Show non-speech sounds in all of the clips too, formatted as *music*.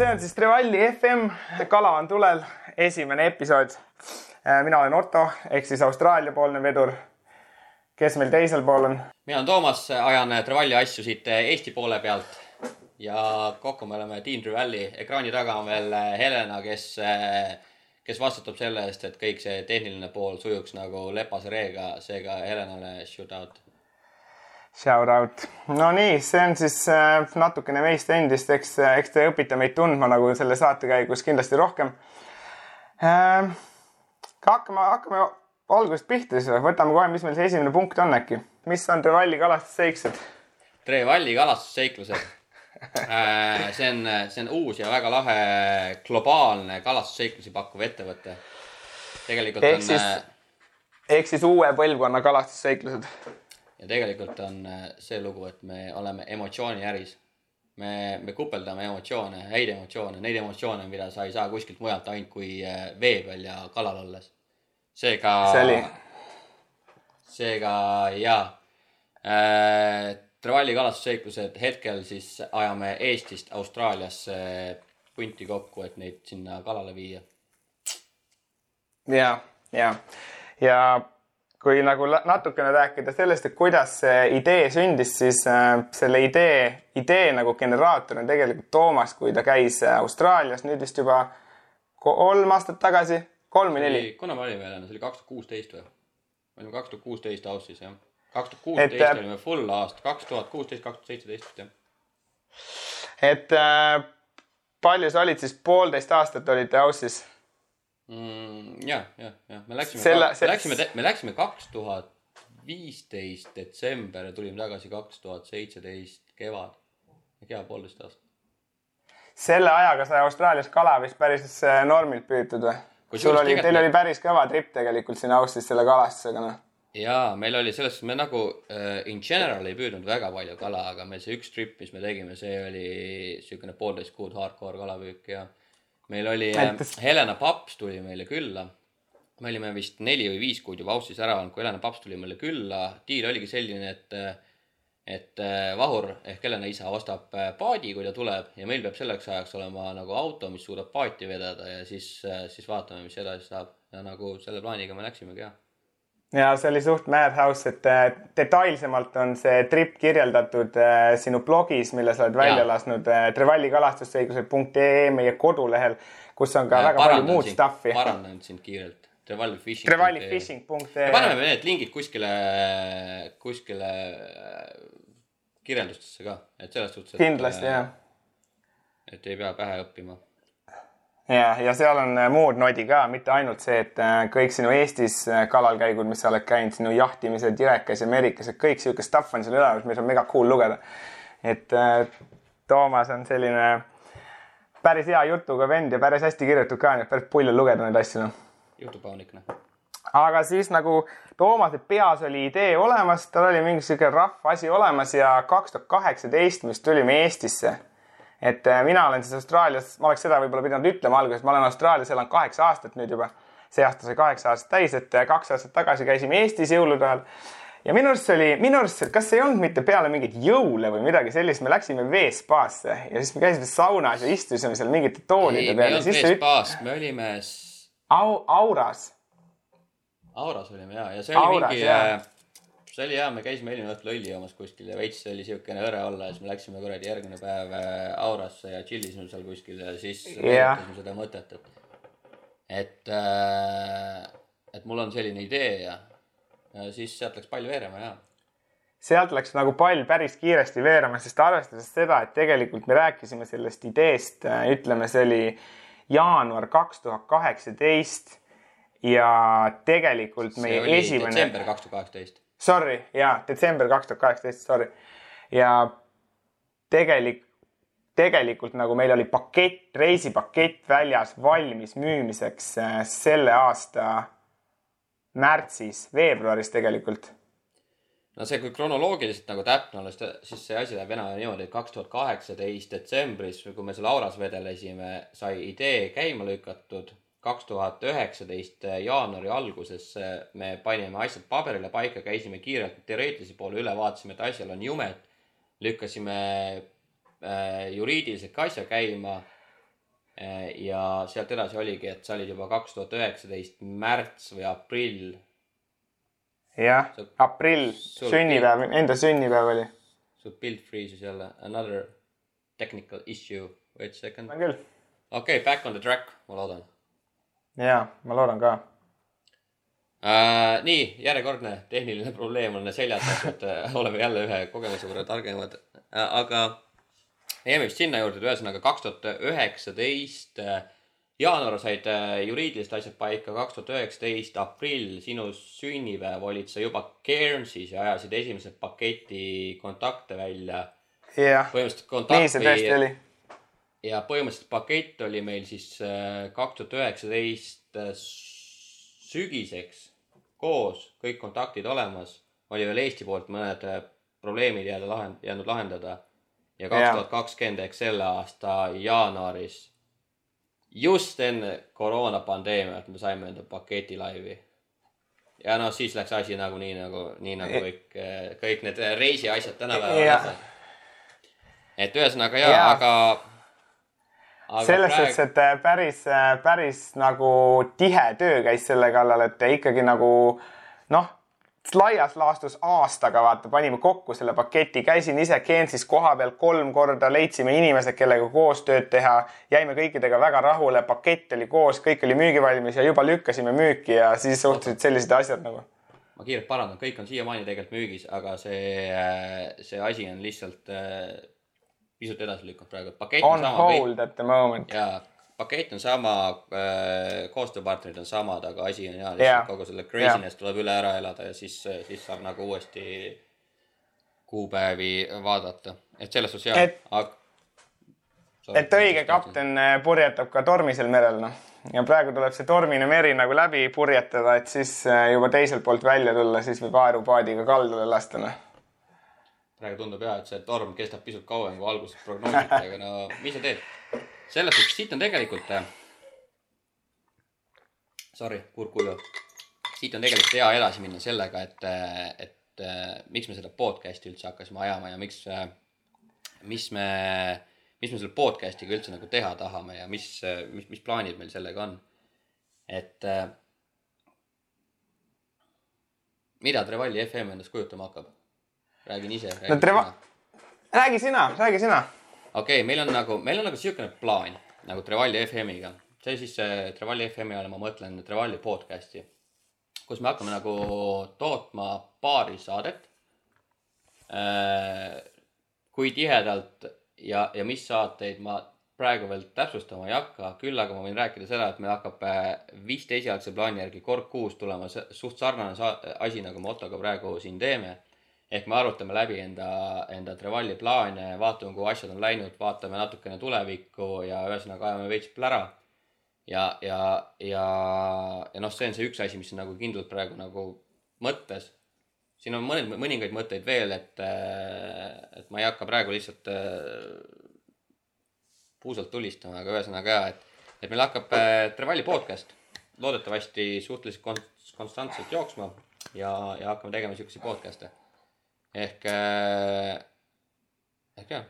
see on siis Trevalli FM Kala on tulel, esimene episood. mina olen Otto ehk siis Austraalia-poolne vedur. kes meil teisel pool on? mina olen Toomas, ajan Trevalli asju siit Eesti poole pealt. ja kokku me oleme Team Trevalli, ekraani taga on veel Helena, kes, kes vastutab selle eest, et kõik see tehniline pool sujuks nagu lepase reega, seega Helenale shoot out Shout out. no nii, see on siis äh, natukene meist endist, eks, eks te õpite meid tundma nagu selle saate käigus kindlasti rohkem äh,. hakkame, hakkame algusest pihta siis, võtame kohe, mis meil see esimene punkt on äkki. mis on Trevalli kalastusseiksed? Trevalli kalastusseiklused äh, see on, see on uus ja väga lahe globaalne kalastusseiklusi pakkuv ettevõte. tegelikult ehk on. ehk siis uue põlvkonna kalastusseiklused ja tegelikult on äh, see lugu, et me oleme emotsiooniäris. me, me kupeldame emotsioone, häid emotsioone, neid emotsioone, mida sa ei saa kuskilt mujalt ainult kui äh, vee peal ja kalal olles. seega. seega jaa äh,. Trevali kalastusseiklused hetkel siis ajame Eestist Austraaliasse punti kokku, et neid sinna kalale viia. ja, ja, ja kui nagu natukene rääkida sellest, et kuidas see idee sündis, siis äh, selle idee, idee nagu generaator on tegelikult Toomas, kui ta käis äh, Austraalias nüüd vist juba kolm aastat tagasi, kolm või neli. kuna me olime see oli kaks tuhat kuusteist või? me olime kaks tuhat kuusteist Aussis jah. kaks tuhat kuusteist äh, olime full aasta, kaks tuhat kuusteist, kaks tuhat seitseteist jah. et äh, palju sa olid siis, poolteist aastat olite Aussis mm,. jah, jah, jah, me läksime, Selle, me läksime, me läksime kaks tuhat viisteist detsember ja tulime tagasi kaks tuhat seitseteist kevad. hea poolteist aastat. selle ajaga sai Austraalias kala vist päris äh, normilt püütud või? sul oli, teil me... oli päris kõva trip tegelikult siin Aussis selle kalastusega, noh jaa, meil oli selles suhtes, me nagu uh, in general ei püüdnud väga palju kala, aga meil see üks trip, mis me tegime, see oli niisugune poolteist kuud hardcore kalapüük ja meil oli Näitas. Äh, Helena Paps tuli meile külla. me olime vist neli või viis kuud juba Aussis ära olnud, kui Helena Paps tuli meile külla. diil oligi selline, et, et äh, Vahur ehk Helena isa ostab äh, paadi, kui ta tuleb ja meil peab selleks ajaks olema nagu auto, mis suudab paati vedada ja siis, siis vaatame, mis edasi saab. ja nagu selle plaaniga me läksimegi jah ja see oli suht madhouse, et äh, detailsemalt on see trip kirjeldatud äh, sinu blogis, mille sa oled välja ja. lasknud äh, trevallikalastussõigused.ee meie kodulehel, kus on ka ja, väga palju muud stuff'i. parandan sind kiirelt. trevallifishing. trevallifishing.ee. paneme need lingid kuskile, kuskile kirjeldustesse ka, et selles suhtes. kindlasti jah. et ei pea pähe õppima ja, ja seal on äh, muud nodi ka, mitte ainult see, et äh, kõik sinu Eestis äh, kalalkäigud, mis sa oled käinud, sinu jahtimised Jirekas ja Merikas, et kõik sihuke stuff on seal üleval, mis on mega cool lugeda. et Toomas on selline päris hea jutuga vend ja päris hästi kirjutatud ka, nii et päris pull on lugeda neid asju, noh. jutupaunik, noh. aga siis nagu Toomase peas oli idee olemas, tal oli mingi sihuke rahva asi olemas ja kaks tuhat kaheksateist, mis tulime Eestisse et äh, mina olen siis Austraalias, ma oleks seda võib-olla pidanud ütlema alguses, ma olen Austraalias elanud kaheksa aastat nüüd juba. see aasta sai kaheksa aastat täis, et äh, kaks aastat tagasi käisime Eestis jõulude ajal. ja minu arust see oli, minu arust, kas see ei olnud mitte peale mingeid jõule või midagi sellist, me läksime veespaasse ja siis me käisime saunas ja istusime seal mingite toolide peal. ei, me ei olnud veespaas, me olime Au,. Auras. Auras olime ja, ja see oli Auras, mingi see oli hea, me käisime eelmine õhtul õlli joomas kuskil ja veits oli siukene hõre olla ja siis me läksime kuradi järgmine päev äh, Aurasse ja tšillisime seal kuskil ja siis yeah. seda mõtet, et, et, äh, et mul on selline idee ja, ja siis sealt läks pall veerema ja sealt läks nagu pall päris kiiresti veerema, sest arvestades seda, et tegelikult me rääkisime sellest ideest, äh, ütleme, see oli jaanuar kaks tuhat kaheksateist ja tegelikult meie esimene. detsember kaks tuhat kaheksateist Sorry, jaa, detsember kaks tuhat kaheksateist, sorry. ja tegelik, tegelikult nagu meil oli pakett, reisipakett väljas valmis müümiseks äh, selle aasta märtsis, veebruaris tegelikult no see, kui kronoloogiliselt nagu täpne olla, siis see asi läheb enam-vähem niimoodi, et kaks tuhat kaheksateist detsembris, kui me selle Auras vedelesime, sai idee käima lükatud kaks tuhat üheksateist jaanuari alguses me panime asjad paberile paika, käisime kiirelt teoreetilise poole üle, vaatasime, et asjal on jumet. lükkasime äh, juriidilise asja käima ja sealt edasi oligi, et sa olid juba kaks tuhat üheksateist märts või aprill. jah, aprill, sünnipäev, enda sünnipäev oli. su pilt freeze'is jälle, another technical issue, wait a second. on küll. okei okay,, back on the track, ma loodan. Jaa, ma loodan ka äh,. nii, järjekordne tehniline probleem on seljas, et äh, oleme jälle ühe kogemuse võrra targemad äh,, aga jääme vist sinna juurde, et ühesõnaga kaks tuhat üheksateist äh, jaanuar said äh, juriidilised asjad paika, kaks tuhat üheksateist aprill, sinu sünnipäev, olid sa juba Cairnsis ja ajasid esimese paketi kontakte välja. jah, nii see tõesti oli. Ja põhimõtteliselt pakett oli meil siis kaks tuhat üheksateist sügiseks koos, kõik kontaktid olemas, oli veel Eesti poolt mõned äh, probleemid jääda lahend-, jäänud lahendada. ja kaks tuhat kakskümmend ehk selle aasta jaanuaris, just enne koroonapandeemiat me saime enda paketi laivi. ja noh, siis läks asi nagunii nagu, nii nagu kõik, äh, kõik need reisiasjad tänapäeval. et ühesõnaga jaa ja., aga selles praegu... suhtes, et äh, päris, äh, päris nagu tihe töö käis selle kallal, et ikkagi nagu noh, laias laastus aastaga vaata, panime kokku selle paketi, käisin ise Gensis kohapeal kolm korda, leidsime inimesed, kellega koostööd teha, jäime kõikidega väga rahule, pakett oli koos, kõik oli müügivalmis ja juba lükkasime müüki ja siis suhtusid sellised asjad nagu. Ma kiirelt parandan, kõik on siiamaani tegelikult müügis, aga see, äh, see asi on lihtsalt pisut edasi lükanud praegu, on, sama. hold at the moment. jaa, pakett on sama äh,, koostööpartnerid on samad, aga asi on jaa, lihtsalt yeah. kogu selle craziness yeah. tuleb üle ära elada ja siis, siis saab nagu uuesti kuupäevi vaadata, et selles suhtes jaa et... aga et õige kapten äh, purjetab ka tormisel merel, noh. ja praegu tuleb see tormine meri nagu läbi purjetada, et siis äh, juba teiselt poolt välja tulla, siis võib aerupaadiga kaldale lasta, noh praegu tundub jah, et see torm kestab pisut kauem kui alguses prognoositi, aga no mis sa teed. selles suhtes siit on tegelikult äh,, sorry, kurk kuju. siit on tegelikult hea edasi minna sellega, et, et äh, miks me seda podcast'i üldse hakkasime ajama ja miks äh,, mis me, mis me selle podcast'iga üldse nagu teha tahame ja mis, mis, mis plaanid meil sellega on. et äh, mida Trevalli FM endast kujutama hakkab räägin ise. no Treva-, räägi sina, räägi sina. okei okay,, meil on nagu, meil on nagu siukene plaan nagu Trevalli FM-iga. see siis äh, Trevalli FM-i all ma mõtlen Trevalli podcast'i, kus me hakkame nagu tootma paari saadet äh,. kui tihedalt ja, ja mis saateid ma praegu veel täpsustama ei hakka, küll aga ma võin rääkida seda, et meil hakkab äh, vist esialgse plaani järgi kord kuus tulema suht sarnane asi, nagu me Ottoga praegu siin teeme ehk me arutame läbi enda, enda Trevalli plaane, vaatame, kuhu asjad on läinud, vaatame natukene tulevikku ja ühesõnaga ajame veits plära. ja, ja, ja, ja noh, see on see üks asi, mis on nagu kindlalt praegu nagu mõttes. siin on mõned, mõningaid mõtteid veel, et, et ma ei hakka praegu lihtsalt puusalt tulistama, aga ühesõnaga ja, et, et meil hakkab Trevalli podcast loodetavasti suhteliselt konstantselt jooksma ja, ja hakkame tegema siukseid podcast'e ehk, äh, ehk jah.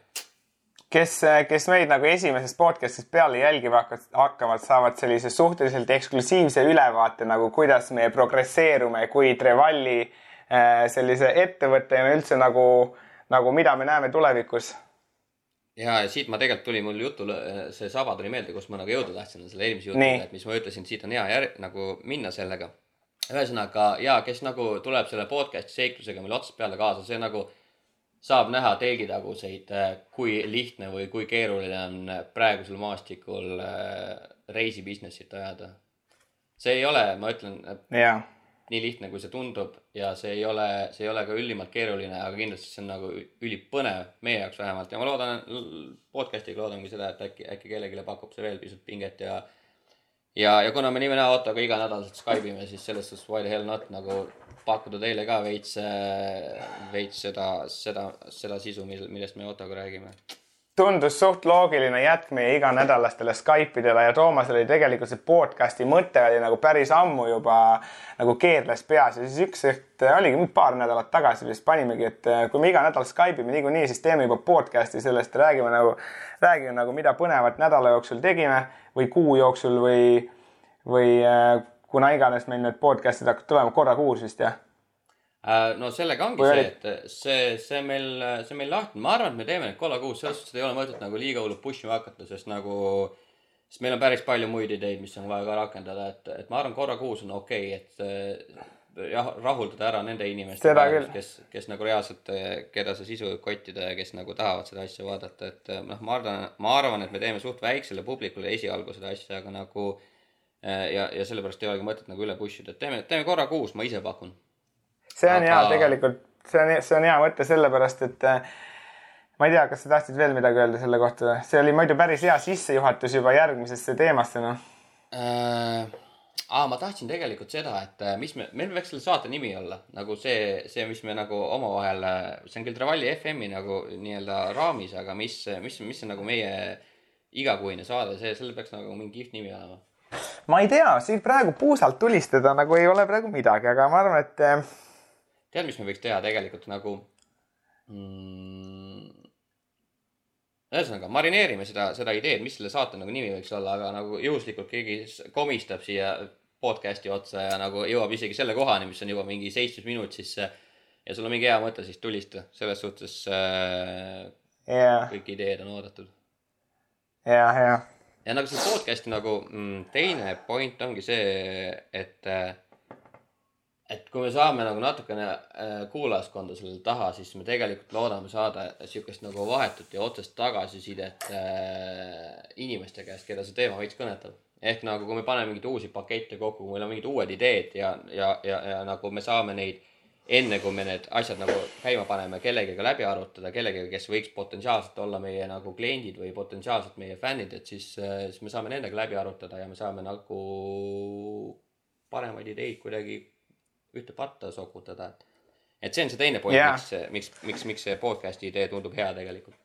Kes, kes meid nagu esimesest podcast'ist peale jälgima hakkavad, saavad sellise suhteliselt eksklusiivse ülevaate nagu, kuidas me progresseerume kui Trevalli äh, sellise ettevõttena üldse nagu, nagu mida me näeme tulevikus. ja, ja siit ma tegelikult tuli mul jutul, see saba tuli meelde, kus ma nagu jõuda tahtsin selle eelmise jutuga, et mis ma ütlesin, siit on hea järg, nagu minna sellega ühesõnaga ja kes nagu tuleb selle podcast'i seiklusega meil otsast peale kaasa, see nagu saab näha telgitaguseid, äh, kui lihtne või kui keeruline on praegusel maastikul äh, reisi business'it ajada. see ei ole, ma ütlen yeah., nii lihtne, kui see tundub ja see ei ole, see ei ole ka ülimalt keeruline, aga kindlasti see on nagu ülipõnev meie jaoks vähemalt ja ma loodan, podcast'iga loodangi seda, et äkki, äkki kellelegi pakub see veel pisut pinget ja ja, ja kuna me nii või naa Ottoga iganädalaselt Skype ime, siis selles suhtes why the hell not nagu pakkuda teile ka veits, veits seda, seda, seda sisu, mil, millest me Ottoga räägime. Tundus suht loogiline jätk meie iganädalastele Skype idele ja Toomasel oli tegelikult see podcast'i mõte oli nagu päris ammu juba nagu keerles peas ja siis üks hetk oligi paar nädalat tagasi vist panimegi, et kui me iga nädal Skype ime niikuinii, siis teeme juba podcast'i sellest ja räägime nagu, räägime nagu, mida põnevat nädala jooksul tegime või kuu jooksul või, või äh, kuna iganes meil need podcast'id hakkavad tulema korra kuus vist jah. Äh, no sellega ongi Või see, et see, see meil, see meil lahti, ma arvan, et me teeme neid kolla kuus, selles suhtes ei ole mõtet nagu liiga hullult push ima hakata, sest nagu, sest meil on päris palju muid ideid, mis on vaja ka rakendada, et, et ma arvan, korra kuus on okei okay,, et äh, jah, rahuldada ära nende inimeste kes, kes nagu reaalselt, keda see sisu võib kottida ja kes nagu tahavad seda asja vaadata, et noh, ma arvan, ma arvan, et me teeme suht väiksele publikule esialgu seda asja, aga nagu ja, ja sellepärast ei olegi mõtet nagu üle push ida, et teeme, teeme korra kuus, ma ise pakun see on aga... hea tegelikult, see on, see on hea mõte sellepärast, et äh, ma ei tea, kas sa tahtsid veel midagi öelda selle kohta see oli muidu päris hea sissejuhatus juba järgmisesse teemasse, noh äh,. aa, ma tahtsin tegelikult seda, et äh, mis me, meil võiks selle saate nimi olla nagu see, see, mis me nagu omavahel, äh, see on küll Travalli FM-i nagu nii-öelda raamis, aga mis, mis, mis on nagu meie igakuine saade, see, sellel peaks nagu mingi kihvt nimi olema ma ei tea, siin praegu puusalt tulistada nagu ei ole praegu midagi, aga ma arvan, et tead, mis me võiks teha tegelikult nagu mm,? ühesõnaga, marineerime seda, seda ideed, mis selle saate nagu nimi võiks olla, aga nagu juhuslikult keegi komistab siia podcast'i otsa ja nagu jõuab isegi selle kohani, mis on juba mingi seitsmes minut, siis ja sul on mingi hea mõte, siis tulista. selles suhtes äh, yeah. kõik ideed on oodatud. ja, ja. ja nagu selle podcast'i nagu mm, teine point ongi see, et äh, et kui me saame nagu natukene äh, kuulajaskonda selle taha, siis me tegelikult loodame saada sihukest nagu vahetut ja otsest tagasisidet äh, inimeste käest, keda see teema veits kõnetab. ehk nagu, kui me paneme mingeid uusi pakette kokku, kui meil on mingid uued ideed ja, ja, ja, ja nagu me saame neid enne, kui me need asjad nagu käima paneme, kellegagi läbi arutada, kellegagi, kes võiks potentsiaalselt olla meie nagu kliendid või potentsiaalselt meie fännid, et siis, äh, siis me saame nendega läbi arutada ja me saame nagu paremaid ideid kuidagi ühte patta sokutada, et. et see on see teine point yeah., miks, miks, miks, miks see podcast'i idee tundub hea tegelikult.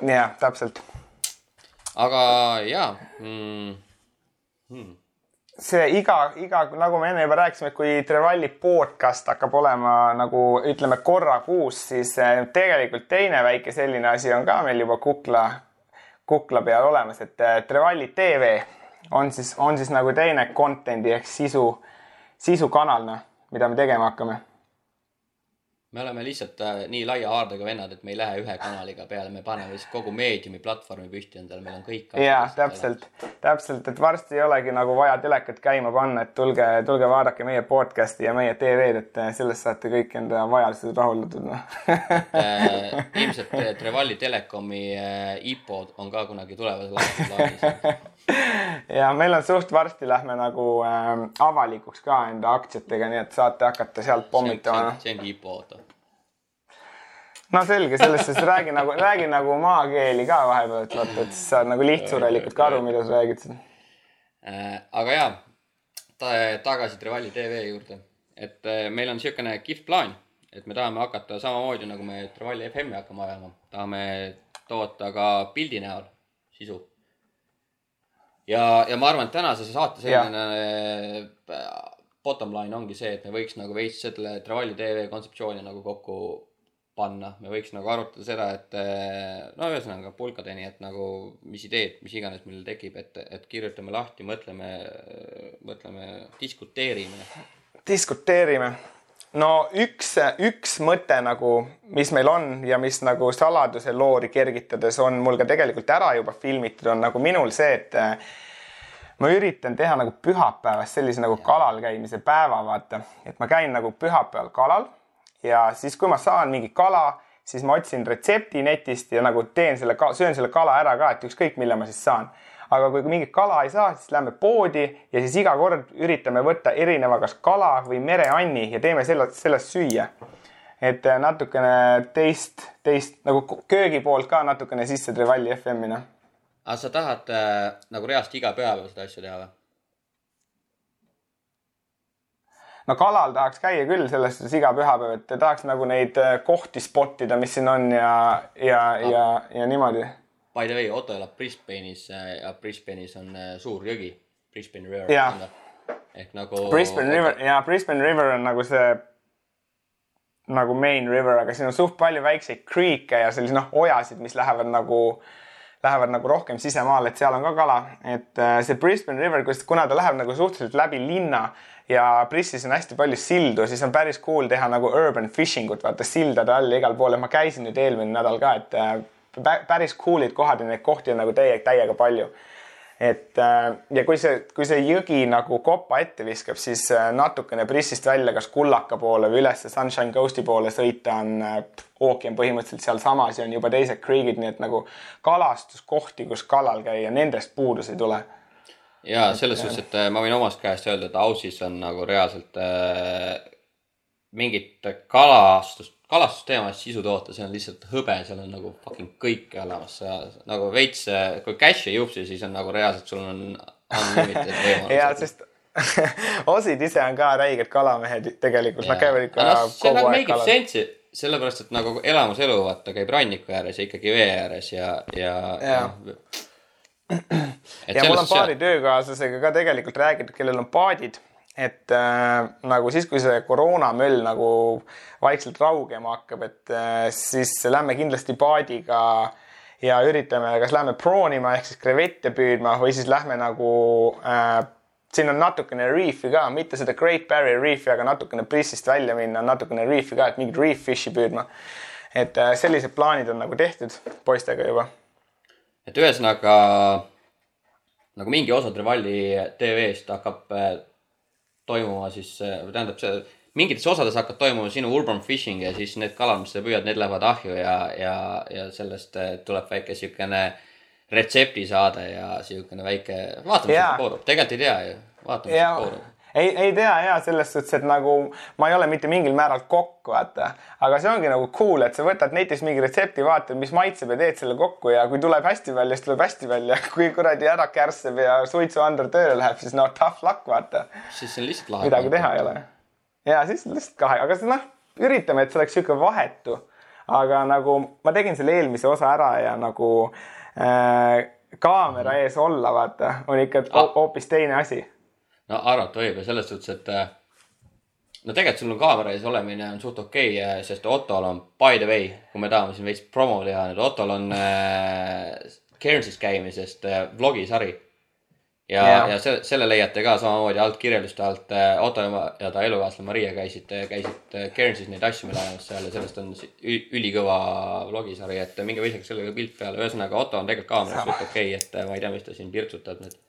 jah yeah,, täpselt. aga jaa mm,. Hmm see iga, iga, nagu me enne juba rääkisime, kui Trevalli podcast hakkab olema nagu ütleme korra kuus, siis eh, tegelikult teine väike selline asi on ka meil juba kukla, kukla peal olemas, et eh, Trevalli tv on siis, on siis nagu teine content'i ehk sisu, sisukanal, noh mida me tegema hakkame? me oleme lihtsalt äh, nii laia haardega vennad, et me ei lähe ühe kanaliga peale, me paneme lihtsalt kogu meediumi platvormi püsti endale, meil on kõik. ja täpselt, täpselt, et varsti ei olegi nagu vaja telekat käima panna, et tulge, tulge vaadake meie podcast'i ja meie TV-d, et äh, sellest saate kõik enda vajadused rahuldatud no. äh, *laughs* ilmselt äh, Trevali Telekomi IPO-d on ka kunagi tuleval plaanis *laughs* ja meil on suht varsti lähme nagu äh, avalikuks ka enda aktsiatega, nii et saate hakata sealt pommitama. see ongi IPO, oota. no selge, sellest siis räägi nagu, räägi nagu maakeeli ka vahepeal, et vaata, et siis saad nagu lihtsurelikult ka aru, mida sa räägid siin äh,. aga jaa ta,, tagasi Trevali tv juurde, et äh, meil on niisugune kihvt plaan, et me tahame hakata samamoodi nagu me Trevali FM-i hakkame ajama, tahame toota ka pildi näol sisu ja, ja ma arvan, et tänase saate selline äh, bottom line ongi see, et me võiks nagu veits selle Travalli tv kontseptsiooni nagu kokku panna, me võiks nagu arutada seda, et äh, no ühesõnaga pulkadeni, et nagu mis ideed, mis iganes meil tekib, et, et kirjutame lahti, mõtleme, mõtleme, diskuteerime. diskuteerime no üks, üks mõte nagu, mis meil on ja mis nagu saladuse loori kergitades on mul ka tegelikult ära juba filmitud, on nagu minul see, et äh, ma üritan teha nagu pühapäevast sellise nagu kalal käimise päeva, vaata, et ma käin nagu pühapäeval kalal ja siis, kui ma saan mingi kala, siis ma otsin retsepti netist ja nagu teen selle, söön selle kala ära ka, et ükskõik, mille ma siis saan aga kui mingit kala ei saa, siis lähme poodi ja siis iga kord üritame võtta erineva, kas kala või mereanni ja teeme sellest, sellest süüa. et äh, natukene teist, teist nagu köögi poolt ka natukene sisse Trevalli FM-i, noh. aga sa tahad äh, nagu reaalselt iga pühapäev seda asja teha või? No kalal tahaks käia küll selles suhtes iga pühapäev, et tahaks nagu neid äh, kohti spottida, mis siin on ja, ja ah., ja, ja niimoodi by the way, Otto elab Brisbane'is äh, ja Brisbane'is on äh, suur jõgi, Brisbane River. ehk nagu. Brisbane River ja Brisbane River on nagu see nagu main river, aga siin on suht palju väikseid creek'e ja selliseid noh, ojasid, mis lähevad nagu, lähevad nagu rohkem sisemaale, et seal on ka kala. et see Brisbane River, kuna ta läheb nagu suhteliselt läbi linna ja Brisbane'is on hästi palju sildu, siis on päris cool teha nagu urban fishing ut, vaata sildade all ja igal pool ja ma käisin nüüd eelmine nädal ka, et äh, päris cool'id kohad ja neid kohti on nagu täie, täiega palju et äh, ja kui see, kui see jõgi nagu kopa ette viskab, siis äh, natukene Brissist välja, kas Kullaka poole või üles Sunshine Coast'i poole sõita on ookean põhimõtteliselt sealsamas ja on juba teised kriigid, nii et nagu kalastuskohti, kus kalal käia, nendest puudus ei tule. Ja selles suhtes, et ma võin omast käest öelda, et Aussis on nagu reaalselt äh, mingit kalastust kalastusteemas sisu toota, see on lihtsalt hõbe, seal on nagu fucking kõike olemas, sa nagu veits, kui cash ei jupsi, siis on nagu reaalselt, sul on unlimited *laughs* võimalused ja, sest *laughs* osid ise on ka räiged kalamehed tegelikult, nad käivad ikka no, kogu nagu aeg kalas. sellepärast et nagu elamuselu vaata käib ranniku ääres ja ikkagi vee ääres ja, ja, ja. ja ja mul on paari töökaaslasega ka tegelikult räägitud, kellel on paadid et äh, nagu siis, kui see koroonamöll nagu vaikselt raugema hakkab, et äh, siis lähme kindlasti paadiga ja üritame, kas lähme proonima ehk siis krevette püüdma või siis lähme nagu äh, siin on natukene reef'i ka, mitte seda Great Barrier Reef'i, aga natukene Brissist välja minna, natukene reef'i ka, et mingit reef fish'i püüdma. et äh, sellised plaanid on nagu tehtud poistega juba. Et ühesõnaga nagu mingi osa Trevali TV-st hakkab äh, toimuma siis, tähendab see, mingites osades hakkab toimuma sinu urban fishing ja siis need kalad, mis sa püüad, need lähevad ahju ja, ja, ja sellest eh, tuleb väike siukene retseptisaade ja siukene väike, vaatame, mis koorub, tegelikult ei tea ju, vaatame, mis koorub ei, ei tea ja selles suhtes, et nagu ma ei ole mitte mingil määral kokk, vaata. aga see ongi nagu cool, et sa võtad netist mingi retsepti, vaatad, mis maitseb ja teed selle kokku ja kui tuleb hästi välja, siis tuleb hästi välja. *laughs* kui kuradi ära kärsseb ja suitsuander tööle läheb, siis no tough luck, vaata. siis see on lihtsalt lahe. midagi teha ei ole. ja siis lihtsalt kahe, aga noh, üritame, et see oleks sihuke vahetu. aga nagu ma tegin selle eelmise osa ära ja nagu äh, kaamera ees olla, vaata, on ikka ah. hoopis teine asi no arvata võib ja selles suhtes, et äh, no tegelikult sul on kaamera ees olemine on suht okei okay,, äh, sest Ottol on by the way, kui me tahame siin veits promo teha, nüüd Ottol on äh, Cairnsis käimisest äh, vlogisari. ja yeah., ja selle, selle leiate ka samamoodi alt kirjelduste alt äh,. Otto ja ta elukaaslane Maria käisid, käisid Cairnsis neid asju meil ajamas seal ja sellest on ülikõva vlogisari, et minge visake sellega pilt peale. ühesõnaga Otto on tegelikult kaameras suht okei okay,, et ma ei tea, mis ta siin pirtsutab nüüd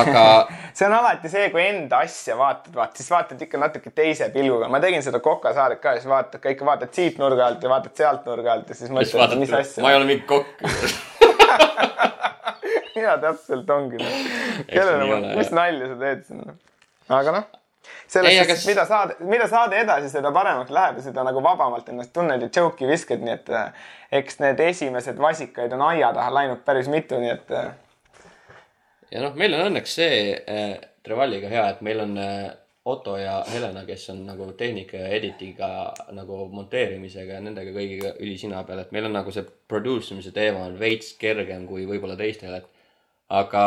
aga *laughs* see on alati see, kui enda asja vaatad, vaat siis vaatad ikka natuke teise pilguga. ma tegin seda Kokasaaret ka, siis vaatad ka ikka vaatad siit nurga alt ja vaatad sealt nurga alt ja siis mõtled, mis asja. ma ei ole mingi kokk *laughs* ja täpselt ongi no.. kellele, mis nalja sa teed sinna. aga noh, selles suhtes kas..., mida saade, mida saade edasi, seda paremaks läheb ja seda nagu vabamalt ennast tunned ja joke'i viskad, nii et eh, eks need esimesed vasikaid on aia taha läinud päris mitu, nii et eh, ja noh, meil on õnneks see äh, Trevaliga hea, et meil on äh, Otto ja Helena, kes on nagu tehnika ja editiga nagu monteerimisega ja nendega kõigiga ülisina peal, et meil on nagu see produce imise teema on veits kergem kui võib-olla teistel, et aga,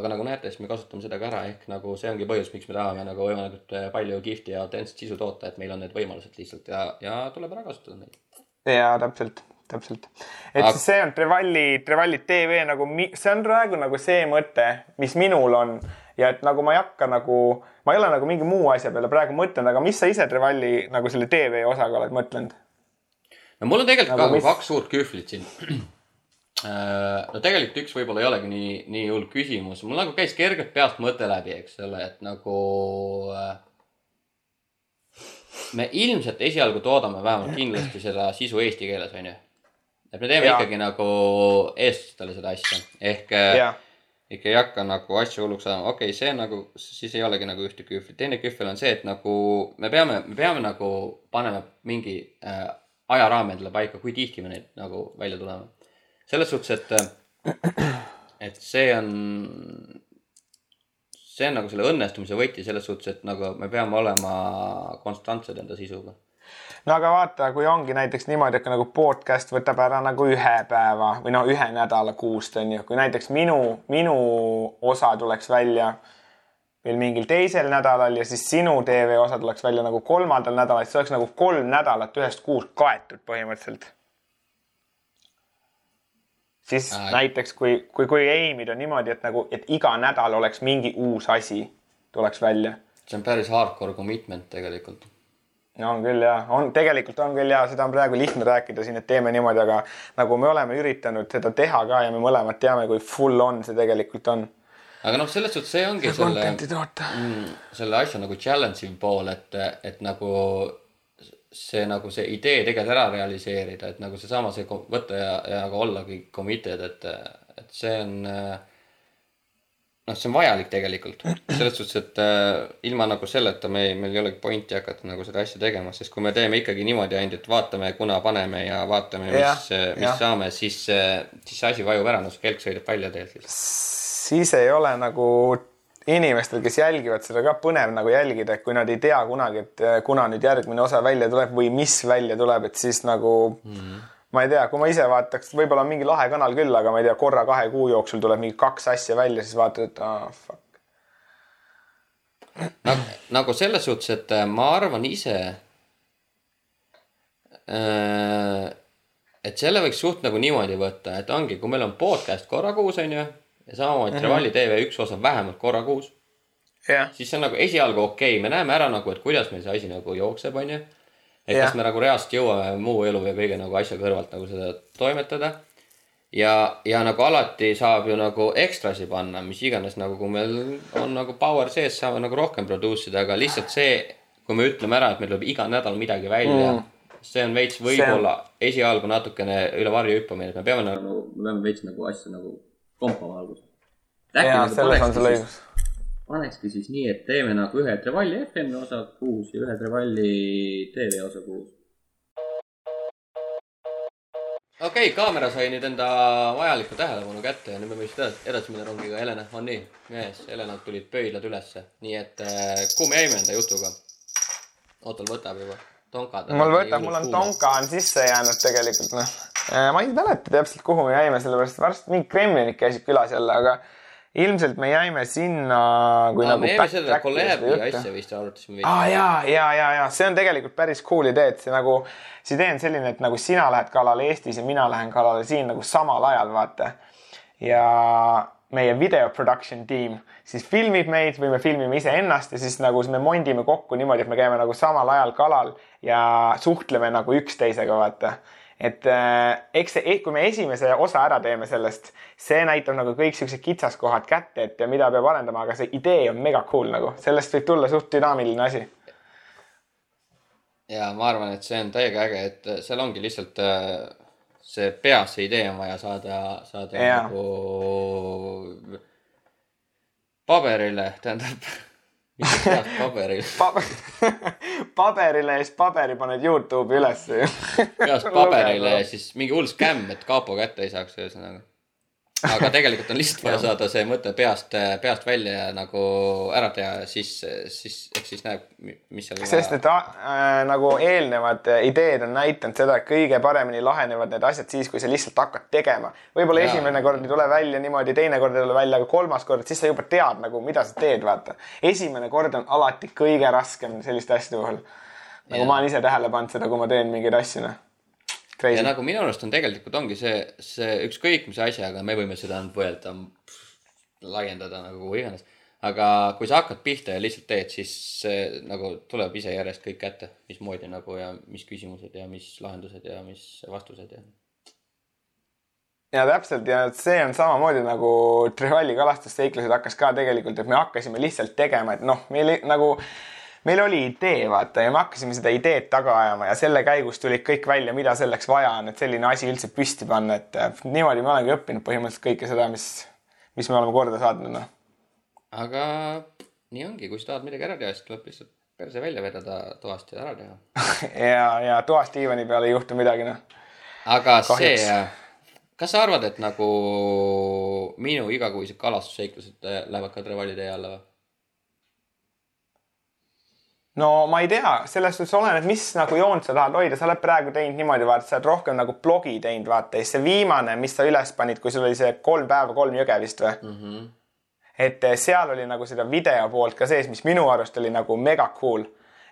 aga nagu näete, siis me kasutame seda ka ära, ehk nagu see ongi põhjus, miks me tahame nagu võimalikult äh, palju kihvti ja autentset sisu toota, et meil on need võimalused lihtsalt ja, ja tuleb ära kasutada neid. ja täpselt täpselt. et Aga... siis see on Trevalli, Trevalli tv nagu, see on praegu nagu see mõte, mis minul on ja et nagu ma ei hakka nagu, ma ei ole nagu mingi muu asja peale praegu mõtelnud, aga mis sa ise Trevalli nagu selle tv osaga oled mõtelnud? no mul on tegelikult nagu ka mis... kaks suurt kühvlit siin. *clears throat* Äh, no tegelikult üks võib-olla ei olegi nii, nii hull küsimus, mul nagu käis kergelt peast mõte läbi, eks ole, et nagu äh, me ilmselt esialgu toodame vähemalt kindlasti seda sisu eesti keeles, onju et me teeme ja. ikkagi nagu eestlastele seda asja, ehk äh, ja. ikka ei hakka nagu asju hulluks ajama, okei okay,, see nagu, siis ei olegi nagu ühte kühvlit, teine kühvel on see, et nagu me peame, me peame nagu panema mingi äh, ajaraami endale paika, kui tihti me neid nagu välja tuleme. selles suhtes, et, äh, et see on, see on nagu selle õnnestumise võti selles suhtes, et nagu me peame olema konstantsed enda sisuga no aga vaata, kui ongi näiteks niimoodi, et nagu podcast võtab ära nagu ühe päeva või no ühe nädala kuust on ju, kui näiteks minu, minu osa tuleks välja veel mingil teisel nädalal ja siis sinu tv osa tuleks välja nagu kolmandal nädalal, siis oleks nagu kolm nädalat ühest kuust kaetud põhimõtteliselt. siis äh. näiteks kui, kui, kui Amy'd on niimoodi, et nagu, et iga nädal oleks mingi uus asi, tuleks välja. see on päris hardcore commitment tegelikult no on küll ja on, tegelikult on küll ja seda on praegu lihtne rääkida siin, et teeme niimoodi, aga nagu me oleme üritanud seda teha ka ja me mõlemad teame, kui full on see tegelikult on. aga noh, selles suhtes see ongi ja selle, mm, selle asja nagu challenge iv pool, et, et nagu see nagu see idee tegelikult ära realiseerida, et nagu seesama, see võtta ja, ja ka ollagi committed, et, et see on äh, noh, see on vajalik tegelikult selles suhtes, et äh, ilma nagu selleta me, meil ei olegi pointi hakata nagu seda asja tegema, sest kui me teeme ikkagi niimoodi ainult, et vaatame, kuna paneme ja vaatame, mis, mis ja. saame, siis, siis see asi vajub ära, no see kelk sõidab välja tegelikult. siis ei ole nagu inimestel, kes jälgivad seda ka põnev nagu jälgida, et kui nad ei tea kunagi, et äh, kuna nüüd järgmine osa välja tuleb või mis välja tuleb, et siis nagu mm. -hmm ma ei tea, kui ma ise vaataks, võib-olla on mingi lahe kanal küll, aga ma ei tea, korra kahe kuu jooksul tuleb mingi kaks asja välja, siis vaatad, et aa ah, fuck. nagu, selles suhtes, et äh, ma arvan ise äh,. et selle võiks suht nagu niimoodi võtta, et ongi, kui meil on podcast korra kuus, on ju. ja samamoodi -hmm. Trevali tv üks osa vähemalt korra kuus yeah.. siis see on nagu esialgu okei okay., me näeme ära nagu, et kuidas meil see asi nagu jookseb, on et kas me nagu reaalselt jõuame muu elu ja kõige nagu asja kõrvalt nagu seda toimetada. ja, ja nagu alati saab ju nagu ekstrasi panna, mis iganes nagu, kui meil on nagu power sees, saame nagu rohkem produce ida, aga lihtsalt see, kui me ütleme ära, et meil tuleb iga nädal midagi välja mm., see on veits võib-olla esialgu natukene üle varju hüppamine, et me peame nagu, me peame veits nagu asja nagu kompama alguses. on sul õigus panekski siis nii, et teeme nagu ühe Trevalli FM-i osa kuus ja ühe Trevalli tv osa kuus. okei okay,, kaamera sai nüüd enda vajalikku tähelepanu kätte ja nüüd me võime edasi, minna rongiga. Helena, on nii? mees, Helenalt tulid pöidlad ülesse, nii et äh, kuhu me jäime enda jutuga? Ootol võtab juba. tonkad. mul võtab, mul on tonka on sisse jäänud tegelikult noh. Äh, ma ei mäleta täpselt, kuhu me jäime, sellepärast varsti mingid kremlinid käisid külas jälle, aga ilmselt me jäime sinna, kui no, nagu. me jäime seda kolleebi asja vist arutasime. aa ah, ja, ja, ja, ja see on tegelikult päris cool idee, et see nagu, see idee on selline, et nagu sina lähed kalale Eestis ja mina lähen kalale siin nagu samal ajal, vaata. ja meie video production tiim siis filmib meid või me filmime iseennast ja siis nagu me mondime kokku niimoodi, et me käime nagu samal ajal kalal ja suhtleme nagu üksteisega, vaata et äh, eks see, eh, kui me esimese osa ära teeme sellest, see näitab nagu kõik siuksed kitsaskohad kätte, et ja mida peab arendama, aga see idee on mega cool nagu, sellest võib tulla suht dünaamiline asi. ja ma arvan, et see on täiega äge, et seal ongi lihtsalt äh, see peas see idee on vaja saada, saada ja. nagu paberile, tähendab *laughs* paberil? *laughs* Pa paberile ja siis paberi paned Youtube'i ülesse ju peast paberile ja siis mingi hull skämm, et kapo kätte ei saaks ühesõnaga aga tegelikult on lihtsalt vaja saada see mõte peast, peast välja ja nagu ära teha siis, siis ehk siis näeb, mis seal. sest et äh, nagu eelnevad ideed on näidanud seda, et kõige paremini lahenevad need asjad siis, kui sa lihtsalt hakkad tegema. võib-olla esimene kord ei tule välja niimoodi, teine kord ei tule välja, aga kolmas kord, siis sa juba tead nagu, mida sa teed, vaata. esimene kord on alati kõige raskem selliste asjade puhul. nagu ja. ma olen ise tähele pannud seda, kui ma teen mingeid asju, noh Crazy. ja nagu minu arust on tegelikult ongi see, see ükskõik mis asjaga, me võime seda võelda, laiendada nagu kuhu iganes. aga kui sa hakkad pihta ja lihtsalt teed, siis see nagu tuleb ise järjest kõik kätte, mismoodi nagu ja mis küsimused ja mis lahendused ja mis vastused ja. ja täpselt ja see on samamoodi nagu Trihali kalastusseiklused hakkas ka tegelikult, et me hakkasime lihtsalt tegema, et noh, meil nagu meil oli idee, vaata, ja me hakkasime seda ideed taga ajama ja selle käigus tulid kõik välja, mida selleks vaja on, et selline asi üldse püsti panna, et äh, niimoodi me olemegi õppinud põhimõtteliselt kõike seda, mis, mis me oleme korda saatnud, noh. aga nii ongi, kui sa tahad midagi ära teha, siis tuleb lihtsalt perse välja vedada toast ja ära teha *laughs* ja, ja toast diivani peal ei juhtu midagi, noh. aga Kahjuks. see, kas sa arvad, et nagu minu igakuised kalastusseiklused äh, lähevad ka Trevali tee alla või? No ma ei tea, selles suhtes oleneb, mis nagu joont sa tahad hoida, sa oled praegu teinud niimoodi, vaata, sa oled rohkem nagu blogi teinud, vaata, ja siis see viimane, mis sa üles panid, kui sul oli see kolm päeva, kolm jõge vist või mm? -hmm. et eh, seal oli nagu seda video poolt ka sees, mis minu arust oli nagu mega cool.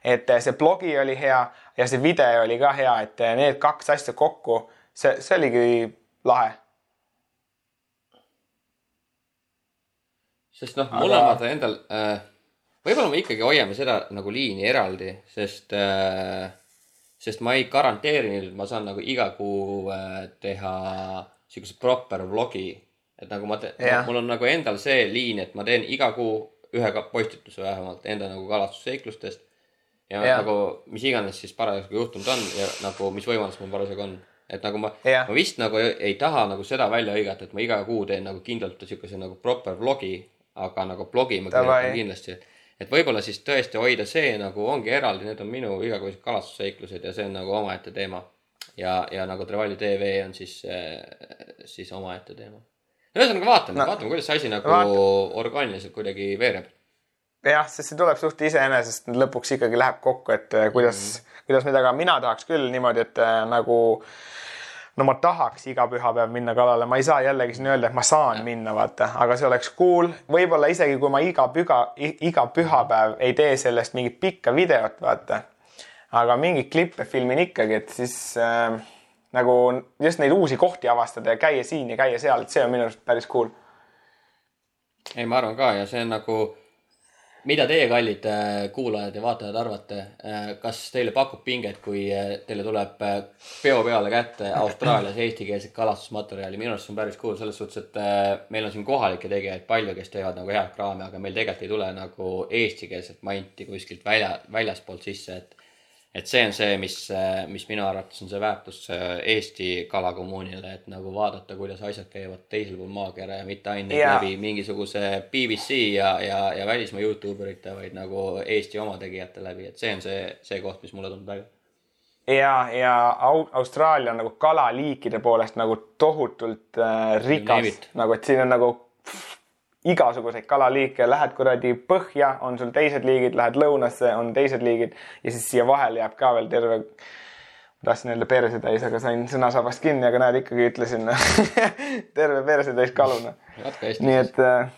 et eh, see blogi oli hea ja see video oli ka hea, et eh, need kaks asja kokku, see, see oligi lahe sest noh, mõlemad Aga... endal äh võib-olla me ikkagi hoiame seda nagu liini eraldi, sest äh,, sest ma ei garanteeri, et ma saan nagu iga kuu äh, teha siukse proper vlogi. et nagu ma teen, mul on nagu endal see liin, et ma teen iga kuu ühe postituse vähemalt enda nagu kalastusseiklustest. ja, nagu mis iganes siis parasjagu juhtunud on ja nagu mis võimalus mul parasjagu on. Et nagu ma, ma vist nagu ei, ei taha nagu seda välja hõigata, et ma iga kuu teen nagu kindlalt siukese nagu proper vlogi, aga nagu blogi ma kirjutan kindlasti et võib-olla siis tõesti hoida see nagu ongi eraldi, need on minu igakuised kalastusseiklused ja see on nagu omaette teema. ja, ja nagu Trevali tv on siis, äh, siis omaette teema. ühesõnaga vaatame no,, vaatame, kuidas see asi nagu vaatame. orgaaniliselt kuidagi veereb. jah, sest see tuleb suht iseenesest lõpuks ikkagi läheb kokku, et äh, kuidas mm, -hmm. kuidas nüüd, aga mina tahaks küll niimoodi, et äh, nagu äh, no ma tahaks iga pühapäev minna kalale, ma ei saa jällegi siin öelda, et ma saan ja. minna, vaata, aga see oleks cool. võib-olla isegi kui ma iga püha, iga pühapäev ei tee sellest mingit pikka videot, vaata. aga mingeid klippe filmin ikkagi, et siis äh, nagu just neid uusi kohti avastada ja käia siin ja käia seal, et see on minu arust päris cool. ei, ma arvan ka ja see on nagu mida teie, kallid äh, kuulajad ja vaatajad arvate, äh, kas teile pakub pinget, kui äh, teile tuleb peo peale kätte Austraalias eestikeelset kalastusmaterjali, minu arust see on päris cool selles suhtes, et meil on siin kohalikke tegijaid palju, kes teevad nagu head kraami, aga meil tegelikult ei tule nagu eestikeelset manti kuskilt välja, väljaspoolt sisse, et et see on see, mis, mis minu arvates on see väärtus äh, Eesti kalakommuunile, et nagu vaadata, kuidas asjad käivad teisel pool maakera ja mitte ainult yeah. läbi mingisuguse BBC ja, ja, ja välismaa Youtube erite, vaid nagu Eesti oma tegijate läbi, et see on see, see koht, mis mulle tundub äge ja, ja Austraalia on nagu kalaliikide poolest nagu tohutult äh, rikas, nagu et siin on nagu igasuguseid kalaliike, lähed kuradi põhja, on sul teised liigid, lähed lõunasse, on teised liigid ja siis siia vahele jääb ka veel terve, tahtsin öelda persetäis, aga sain sõnasabast kinni, aga näed, ikkagi ütlesin *laughs* terve persetäis kaluna. nii et äh....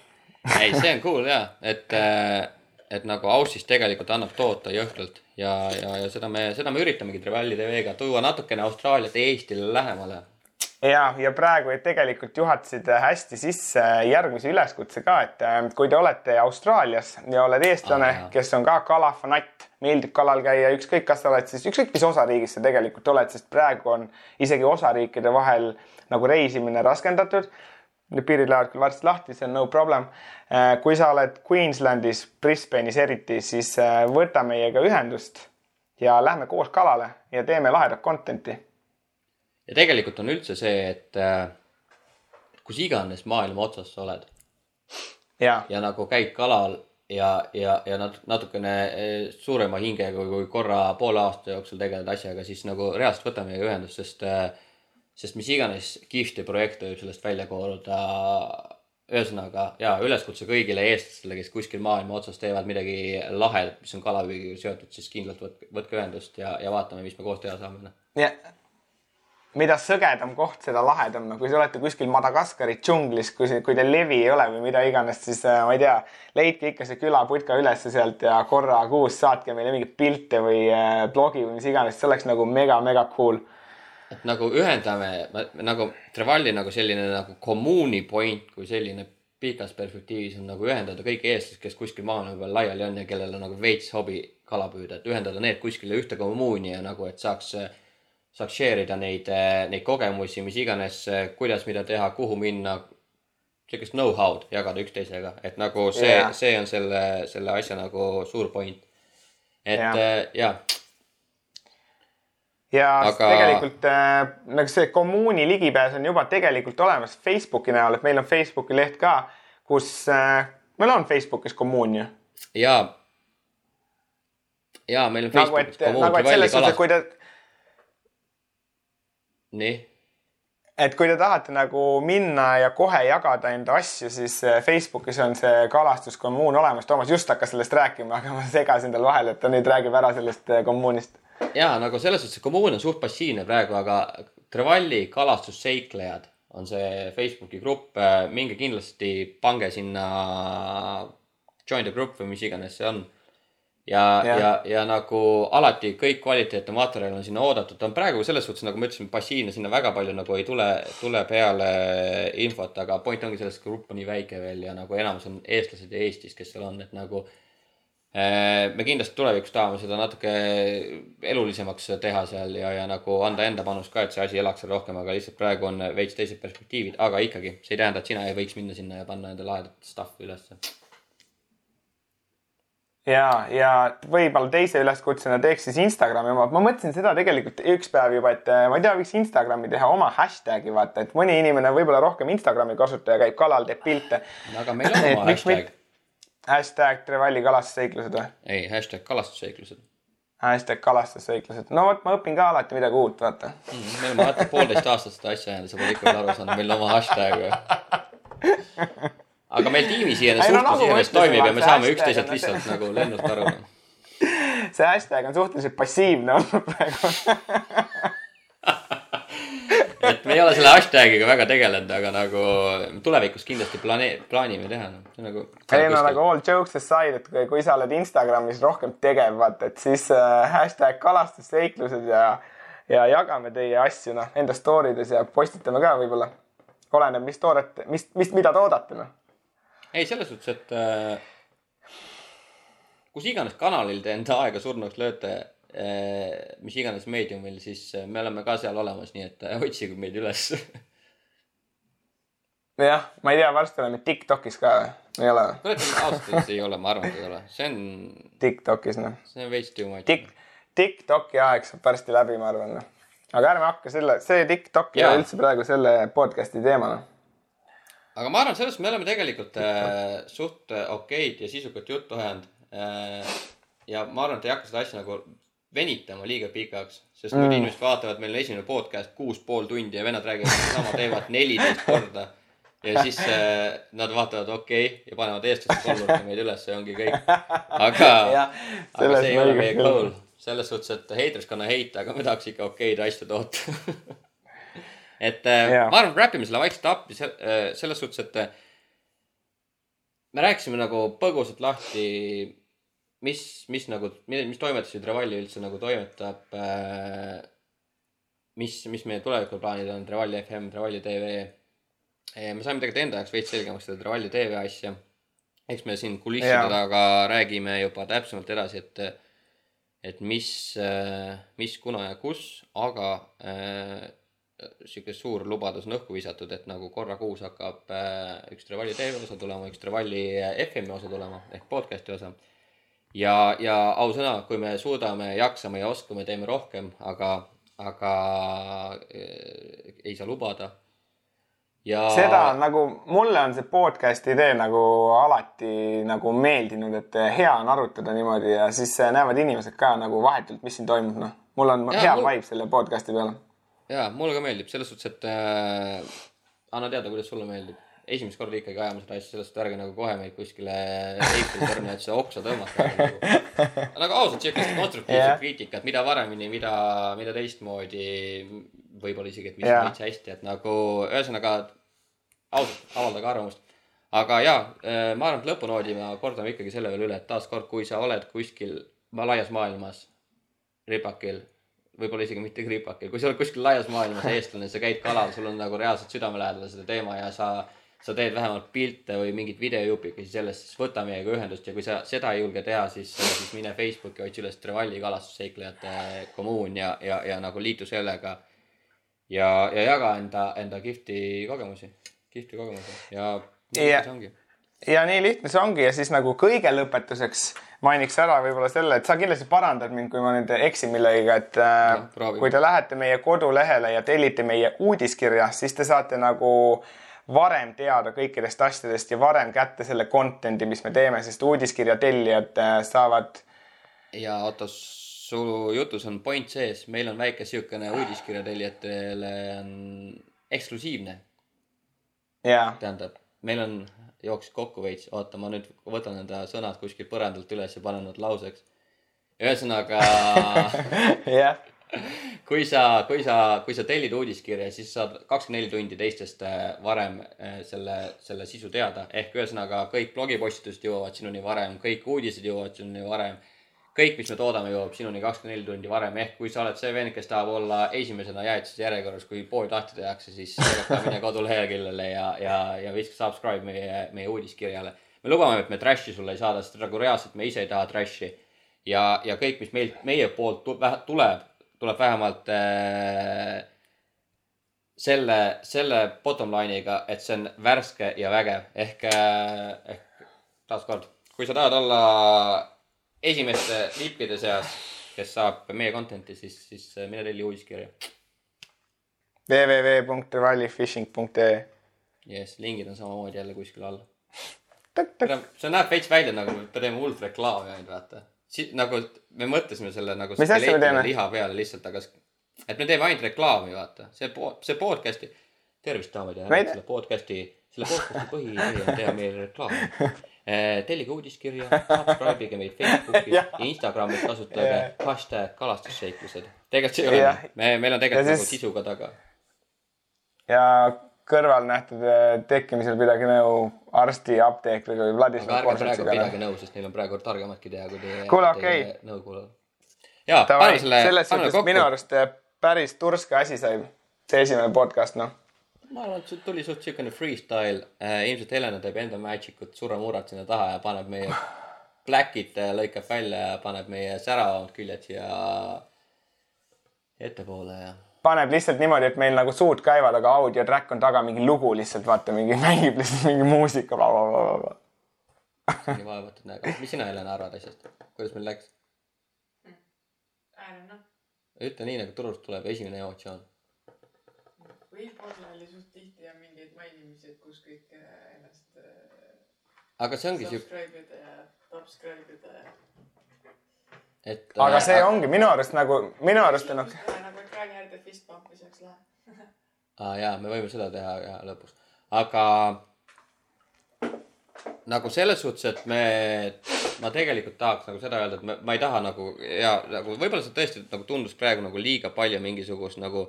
ei, see on *laughs* cool ja, et äh, et nagu Aussis tegelikult annab toota jõhkralt ja, ja, ja seda me, seda me üritamegi Trevally TV-ga tuua natukene Austraaliat Eestile lähemale ja, ja praegu tegelikult juhatasid hästi sisse järgmise üleskutse ka, et äh, kui te olete Austraalias ja oled eestlane ah,, kes on ka kalafanatt, meeldib kalal käia, ükskõik, kas sa oled siis, ükskõik mis osariigis sa tegelikult oled, sest praegu on isegi osariikide vahel nagu reisimine raskendatud. piirid lähevad küll varsti lahti, see on no problem. Äh, kui sa oled Queenslandis, Brisbane'is eriti, siis äh, võta meiega ühendust ja lähme koos kalale ja teeme lahedat content'i ja tegelikult on üldse see, et äh, kus iganes maailma otsas sa oled. ja nagu käid kalal ja, ja, ja nat-, natukene äh, suurema hingega, kui korra poole aasta jooksul tegeled asjaga, siis nagu reaalselt võta meiega ühendust, sest äh,, sest mis iganes kihvti projekte võib sellest välja kooruda. ühesõnaga ja üleskutse kõigile eestlastele, kes kuskil maailma otsas teevad midagi lahedat, mis on kalapüügiga seotud, siis kindlalt võtke, võtke ühendust ja, ja vaatame, mis me koos teha saame. Noh. ja mida sõgedam koht, seda lahedam, kui te olete kuskil Madagaskari džunglis, kui, kui teil levi ei ole või mida iganes, siis äh, ma ei tea, leidke ikka see külaputka ülesse sealt ja korra kuus saatke meile mingeid pilte või äh, blogi või mis iganes, see oleks nagu mega-mega cool. et nagu ühendame nagu Trevalli nagu selline nagu kommuuni point kui selline pikas perspektiivis on nagu ühendada kõik eestlased, kes kuskil maailma peal laiali on ja kellel on nagu veits hobi kala püüda, et ühendada need kuskile ühte kommuuni ja nagu, et saaks äh, saaks share ida neid, eh, neid kogemusi, mis iganes, eh, kuidas mida teha, kuhu minna. sihukest know-how'd jagada üksteisega, et nagu see yeah., see on selle, selle asja nagu suur point. et yeah. Äh, ja. ja Aga... tegelikult äh, nagu see kommuuni ligipääs on juba tegelikult olemas Facebooki näol, et meil on Facebooki leht ka, kus äh, meil on Facebookis kommuun ju. ja ja meil on Facebookis nagu, et, nagu, et selles suhtes, kui te nii? et kui te tahate nagu minna ja kohe jagada enda asju, siis äh, Facebookis on see kalastuskommuun olemas. Toomas just hakkas sellest rääkima, aga ma segasin tal vahele, et ta nüüd räägib ära sellest äh, kommuunist. ja nagu selles suhtes, see kommuun on suht passiivne praegu, aga Trevalli kalastusseiklejad on see Facebooki grupp, minge kindlasti, pange sinna join the group või mis iganes see on ja, ja, ja, ja nagu alati kõik kvaliteetne materjal on sinna oodatud, ta on praegu selles suhtes, nagu ma ütlesin, passiivne, sinna väga palju nagu ei tule, tule peale infot, aga point ongi selles, grupp on nii väike veel ja nagu enamus on eestlased ja Eestis, kes seal on, et nagu eh, me kindlasti tulevikus tahame seda natuke elulisemaks teha seal ja, ja nagu anda enda panus ka, et see asi elaks seal rohkem, aga lihtsalt praegu on veits teised perspektiivid, aga ikkagi, see ei tähenda, et sina ei võiks minna sinna ja panna enda lahedat stuff'i ülesse ja, ja võib-olla teise üleskutsena teeks siis Instagrami oma, ma mõtlesin seda tegelikult üks päev juba, et äh, ma ei tea, võiks Instagrami teha oma hashtag'i vaata, et mõni inimene võib-olla rohkem Instagrami kasutaja käib kalal, teeb pilte. aga meil on oma hashtag. hashtag Trevalli kalastusseiklused või? ei, hashtag kalastusseiklused. hashtag kalastusseiklused, no vot, ma õpin ka alati midagi uut, vaata mm,. meil on vaata poolteist aastat seda asja jäänud, sa pole ikka veel aru saanud, meil on oma hashtag või *laughs* aga meil tiimis iseenesest suhtlus nagu iseenesest toimib ja me saame üksteiselt lihtsalt nagu lennust aru. *laughs* see hashtag on suhteliselt passiivne olnud praegu *laughs* et me ei ole selle hashtag'iga väga tegelenud, aga nagu tulevikus kindlasti plaane-, plaanime teha no.. nagu. ei no nagu all jokes aside, et kui, kui sa oled Instagramis rohkem tegev, vaata, et siis äh, hashtag kalastusseiklused ja, ja jagame teie asju, noh, enda story des ja postitame ka võib-olla. oleneb, mis toodet, mis, mis, mida toodate, noh ei, selles suhtes, et äh, kus iganes kanalil te enda aega surnuks lööte äh,, mis iganes meediumil, siis äh, me oleme ka seal olemas, nii et äh, otsige meid üles jah, ma ei tea, varsti oleme Tiktokis ka või? ei ole või? kurat, ausalt öeldes ei ole, ma arvan, et ei ole, see on. Tiktokis noh. see on veits too much Tik. Tiktoki aeg saab varsti läbi, ma arvan noh. aga ärme hakka selle, see Tiktok ei ole üldse praegu selle podcast'i teema noh aga ma arvan, sellest me oleme tegelikult äh, suht äh, okeid ja sisukat juttu ajanud äh,. ja ma arvan, et ei hakka seda asja nagu venitama liiga pikaks, sest mm. muidu inimesed vaatavad, meil on esimene podcast kuus pool tundi ja vennad räägivad sama teemat neliteist korda. ja siis äh, nad vaatavad okei okay, ja panevad eestlaste kollurite meid üles ja ongi kõik. aga aga see ei ole meie goal selles suhtes, et haters gonna hate, aga me tahaks ikka okeid asju toota *laughs* et äh, ja. ma arvan, räpime selle vaikselt appi äh, selles suhtes, et äh, me rääkisime nagu põgusalt lahti, mis, mis nagu, mis toimetusi Trevalli üldse nagu toimetab. mis, mis meie tulevikuplaanid on Trevalli FM, Trevalli tv. me saime tegelikult enda jaoks veits selgemaks seda Trevalli tv asja. eks me siin kulisside taga räägime juba täpsemalt edasi, et et mis, mis, kuna ja kus, aga sihuke suur lubadus on õhku visatud, et nagu korra kuus hakkab äh, üks Trevalli tv osa tulema, üks Trevalli äh, FM-i osa tulema ehk podcast'i osa. ja, ja ausõna, kui me suudame, jaksame ja oskame, teeme rohkem, aga, aga äh, ei saa lubada. ja. seda on nagu, mulle on see podcast'i idee nagu alati nagu meeldinud, et hea on arutada niimoodi ja siis näevad inimesed ka nagu vahetult, mis siin toimub, noh. mul on ja, hea mul... vibe selle podcast'i peale jaa, mulle ka meeldib selles suhtes, et äh, anna teada, kuidas sulle meeldib. esimest korda ikkagi ajame seda asja, sellest ärge nagu kohe meid kuskile Eiffeli torni oksa tõmmata nagu, *laughs* nagu ausalt siukest konstruktiivset yeah. kriitikat, mida varemini, mida, mida teistmoodi, võib-olla isegi, et mis yeah. on veits hästi, et nagu ühesõnaga ausalt avaldage arvamust aga jaa, äh, ma arvan, et lõpunoodi ma kordan ikkagi selle veel üle, et taaskord, kui sa oled kuskil laias maailmas ripakil võib-olla isegi mitte kriipakil, kui sa oled kuskil laias maailmas *laughs* eestlane, sa käid kalal, sul on nagu reaalselt südamelähedane seda teema ja sa, sa teed vähemalt pilte või mingeid videojupikesi sellest, siis võta meiega ühendust ja kui sa seda ei julge teha, siis, siis mine Facebooki, otsi üles Trevalli kalastusseiklejate kommuun ja, ja, ja nagu liitu sellega. ja, ja jaga enda, enda kihvti kogemusi, kihvti kogemusi ja ja nii lihtne see ongi ja siis nagu kõige lõpetuseks mainiks ära võib-olla selle, et sa kindlasti parandad mind, kui ma nüüd eksin millegagi, et äh, no, kui te lähete meie kodulehele ja tellite meie uudiskirja, siis te saate nagu varem teada kõikidest asjadest ja varem kätte selle content'i, mis me teeme, sest uudiskirja tellijad äh, saavad. ja oota, su jutus on point sees, meil on väike siukene uudiskirja tellijatele on eksklusiivne. Tähendab, meil on, jooksis kokku veits, oota, ma nüüd võtan enda sõnad kuskilt põrandalt üles ja panen nad lauseks. ühesõnaga, *laughs* jah, kui sa, kui sa, kui sa tellid uudiskirja, siis saad kakskümmend neli tundi teistest äh, varem äh, selle, selle sisu teada. ehk ühesõnaga kõik blogipostitused jõuavad sinuni varem, kõik uudised jõuavad sinuni varem. kõik, mis me toodame, jõuab sinuni kakskümmend neli tundi varem, ehk kui sa oled see vend, kes tahab olla esimesena jaetise järjekorras, kui pood lahti tehakse, siis mine koduleheküljele ja, ja, ja viska subscribe meie, meie uudiskirjale. me lubame, et me trash'i sulle ei saada, sest nagu reaalselt me ise ei taha trash'i. ja, ja kõik, mis meilt, meie poolt tuleb, tuleb vähemalt äh, selle, selle bottom line'iga, et see on värske ja vägev ehk äh,, ehk taaskord, kui sa tahad olla esimeste lippide seas, kes saab meie content'i, siis, siis mine telli uudiskirja. www.rallyfishing.ee. jess, lingid on samamoodi jälle kuskil all. see näeb veits välja nagu me teeme hullult reklaami ainult vaata. nagu me mõtlesime selle nagu liha peale lihtsalt, aga et me teeme ainult reklaami, vaata, see see podcast'i, tervist daamid ja härrad, selle podcast'i, selle podcast'i põhiidee on teha meile reklaami. tellige uudiskirja, subscribe'ige meid Facebookis ja. Instagramis, kasutage hashtag kalastusseiklused. tegelikult see ei ole me, meil on tegelikult nagu siis- sisu ka taga. ja kõrvalnähtude tekkimisel pidage nõu arsti, apteekriga või Vladislav Korsaksiga. pidage nõu, sest neil on praegu targematki teha, kui teie. Kuule, okei. nõu kuulavad. ja, Davai paneme, selle, paneme suhtes minu kokku. arust päris turske asi sai. see esimene podcast, noh. Ma arvan, et see tuli suht siukene freestyle äh,. ilmselt Helena teeb enda magic ut surmamuurat sinna taha ja paneb meie *sighs* Blackit äh, lõikab välja ja paneb meie säravamad küljed siia ettepoole ja. paneb lihtsalt niimoodi, et meil nagu suud käivad, aga audio track on taga mingi lugu lihtsalt, vaata mingi *laughs* mängib lihtsalt mingi muusika, nii vaevatud näoga. mis sina, Helena, arvad asjast? kuidas meil läks? Ütle nii, nagu turust tuleb esimene emotsioon. Võib-olla oli suht tihti on mingeid mainimisi, et kus kõik äh, ennast äh, aga see ongi siuke, subscribe ida ja subscribe ida ja. et. aga see ongi minu arust nagu, minu arust on, nagu ekraani äärde fist pump'i saaks lahe. *laughs* aa jaa, me võime seda teha ja lõpus, aga nagu selles suhtes, et me, ma tegelikult tahaks nagu seda öelda, et ma, ma ei taha nagu ja nagu võib-olla see tõesti nagu tundus praegu nagu liiga palju mingisugust nagu,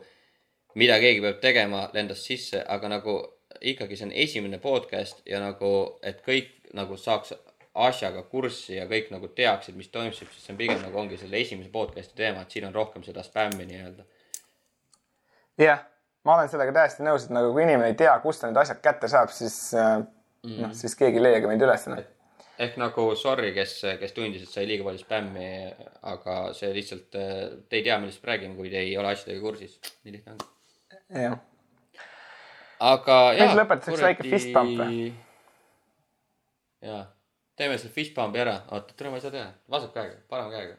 mida keegi peab tegema, lendas sisse, aga nagu ikkagi see on esimene podcast ja nagu, et kõik nagu saaks asjaga kurssi ja kõik nagu teaksid, mis toimub, siis see on pigem nagu ongi selle esimese podcast'i teema, et siin on rohkem seda spämmi nii-öelda jah, ma olen sellega täiesti nõus, et nagu kui inimene ei tea, kust ta need asjad kätte saab, siis äh, noh, siis keegi ei leiagi meid üles. noh. ehk nagu sorry, kes, kes tundis, et sai liiga palju spämmi, aga see lihtsalt, te ei tea, millest me räägime, kui te ei ole asjadega kursis. nii lihtne ongi. jah, aga Meil lõpetuseks väike fist pump või?? jaa, teeme selle fist pump'i ära, oota, tule ma ei saa teha, vasak käega, parema käega.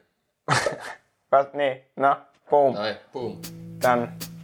*laughs* nii, noh, boom, Davai, boom. done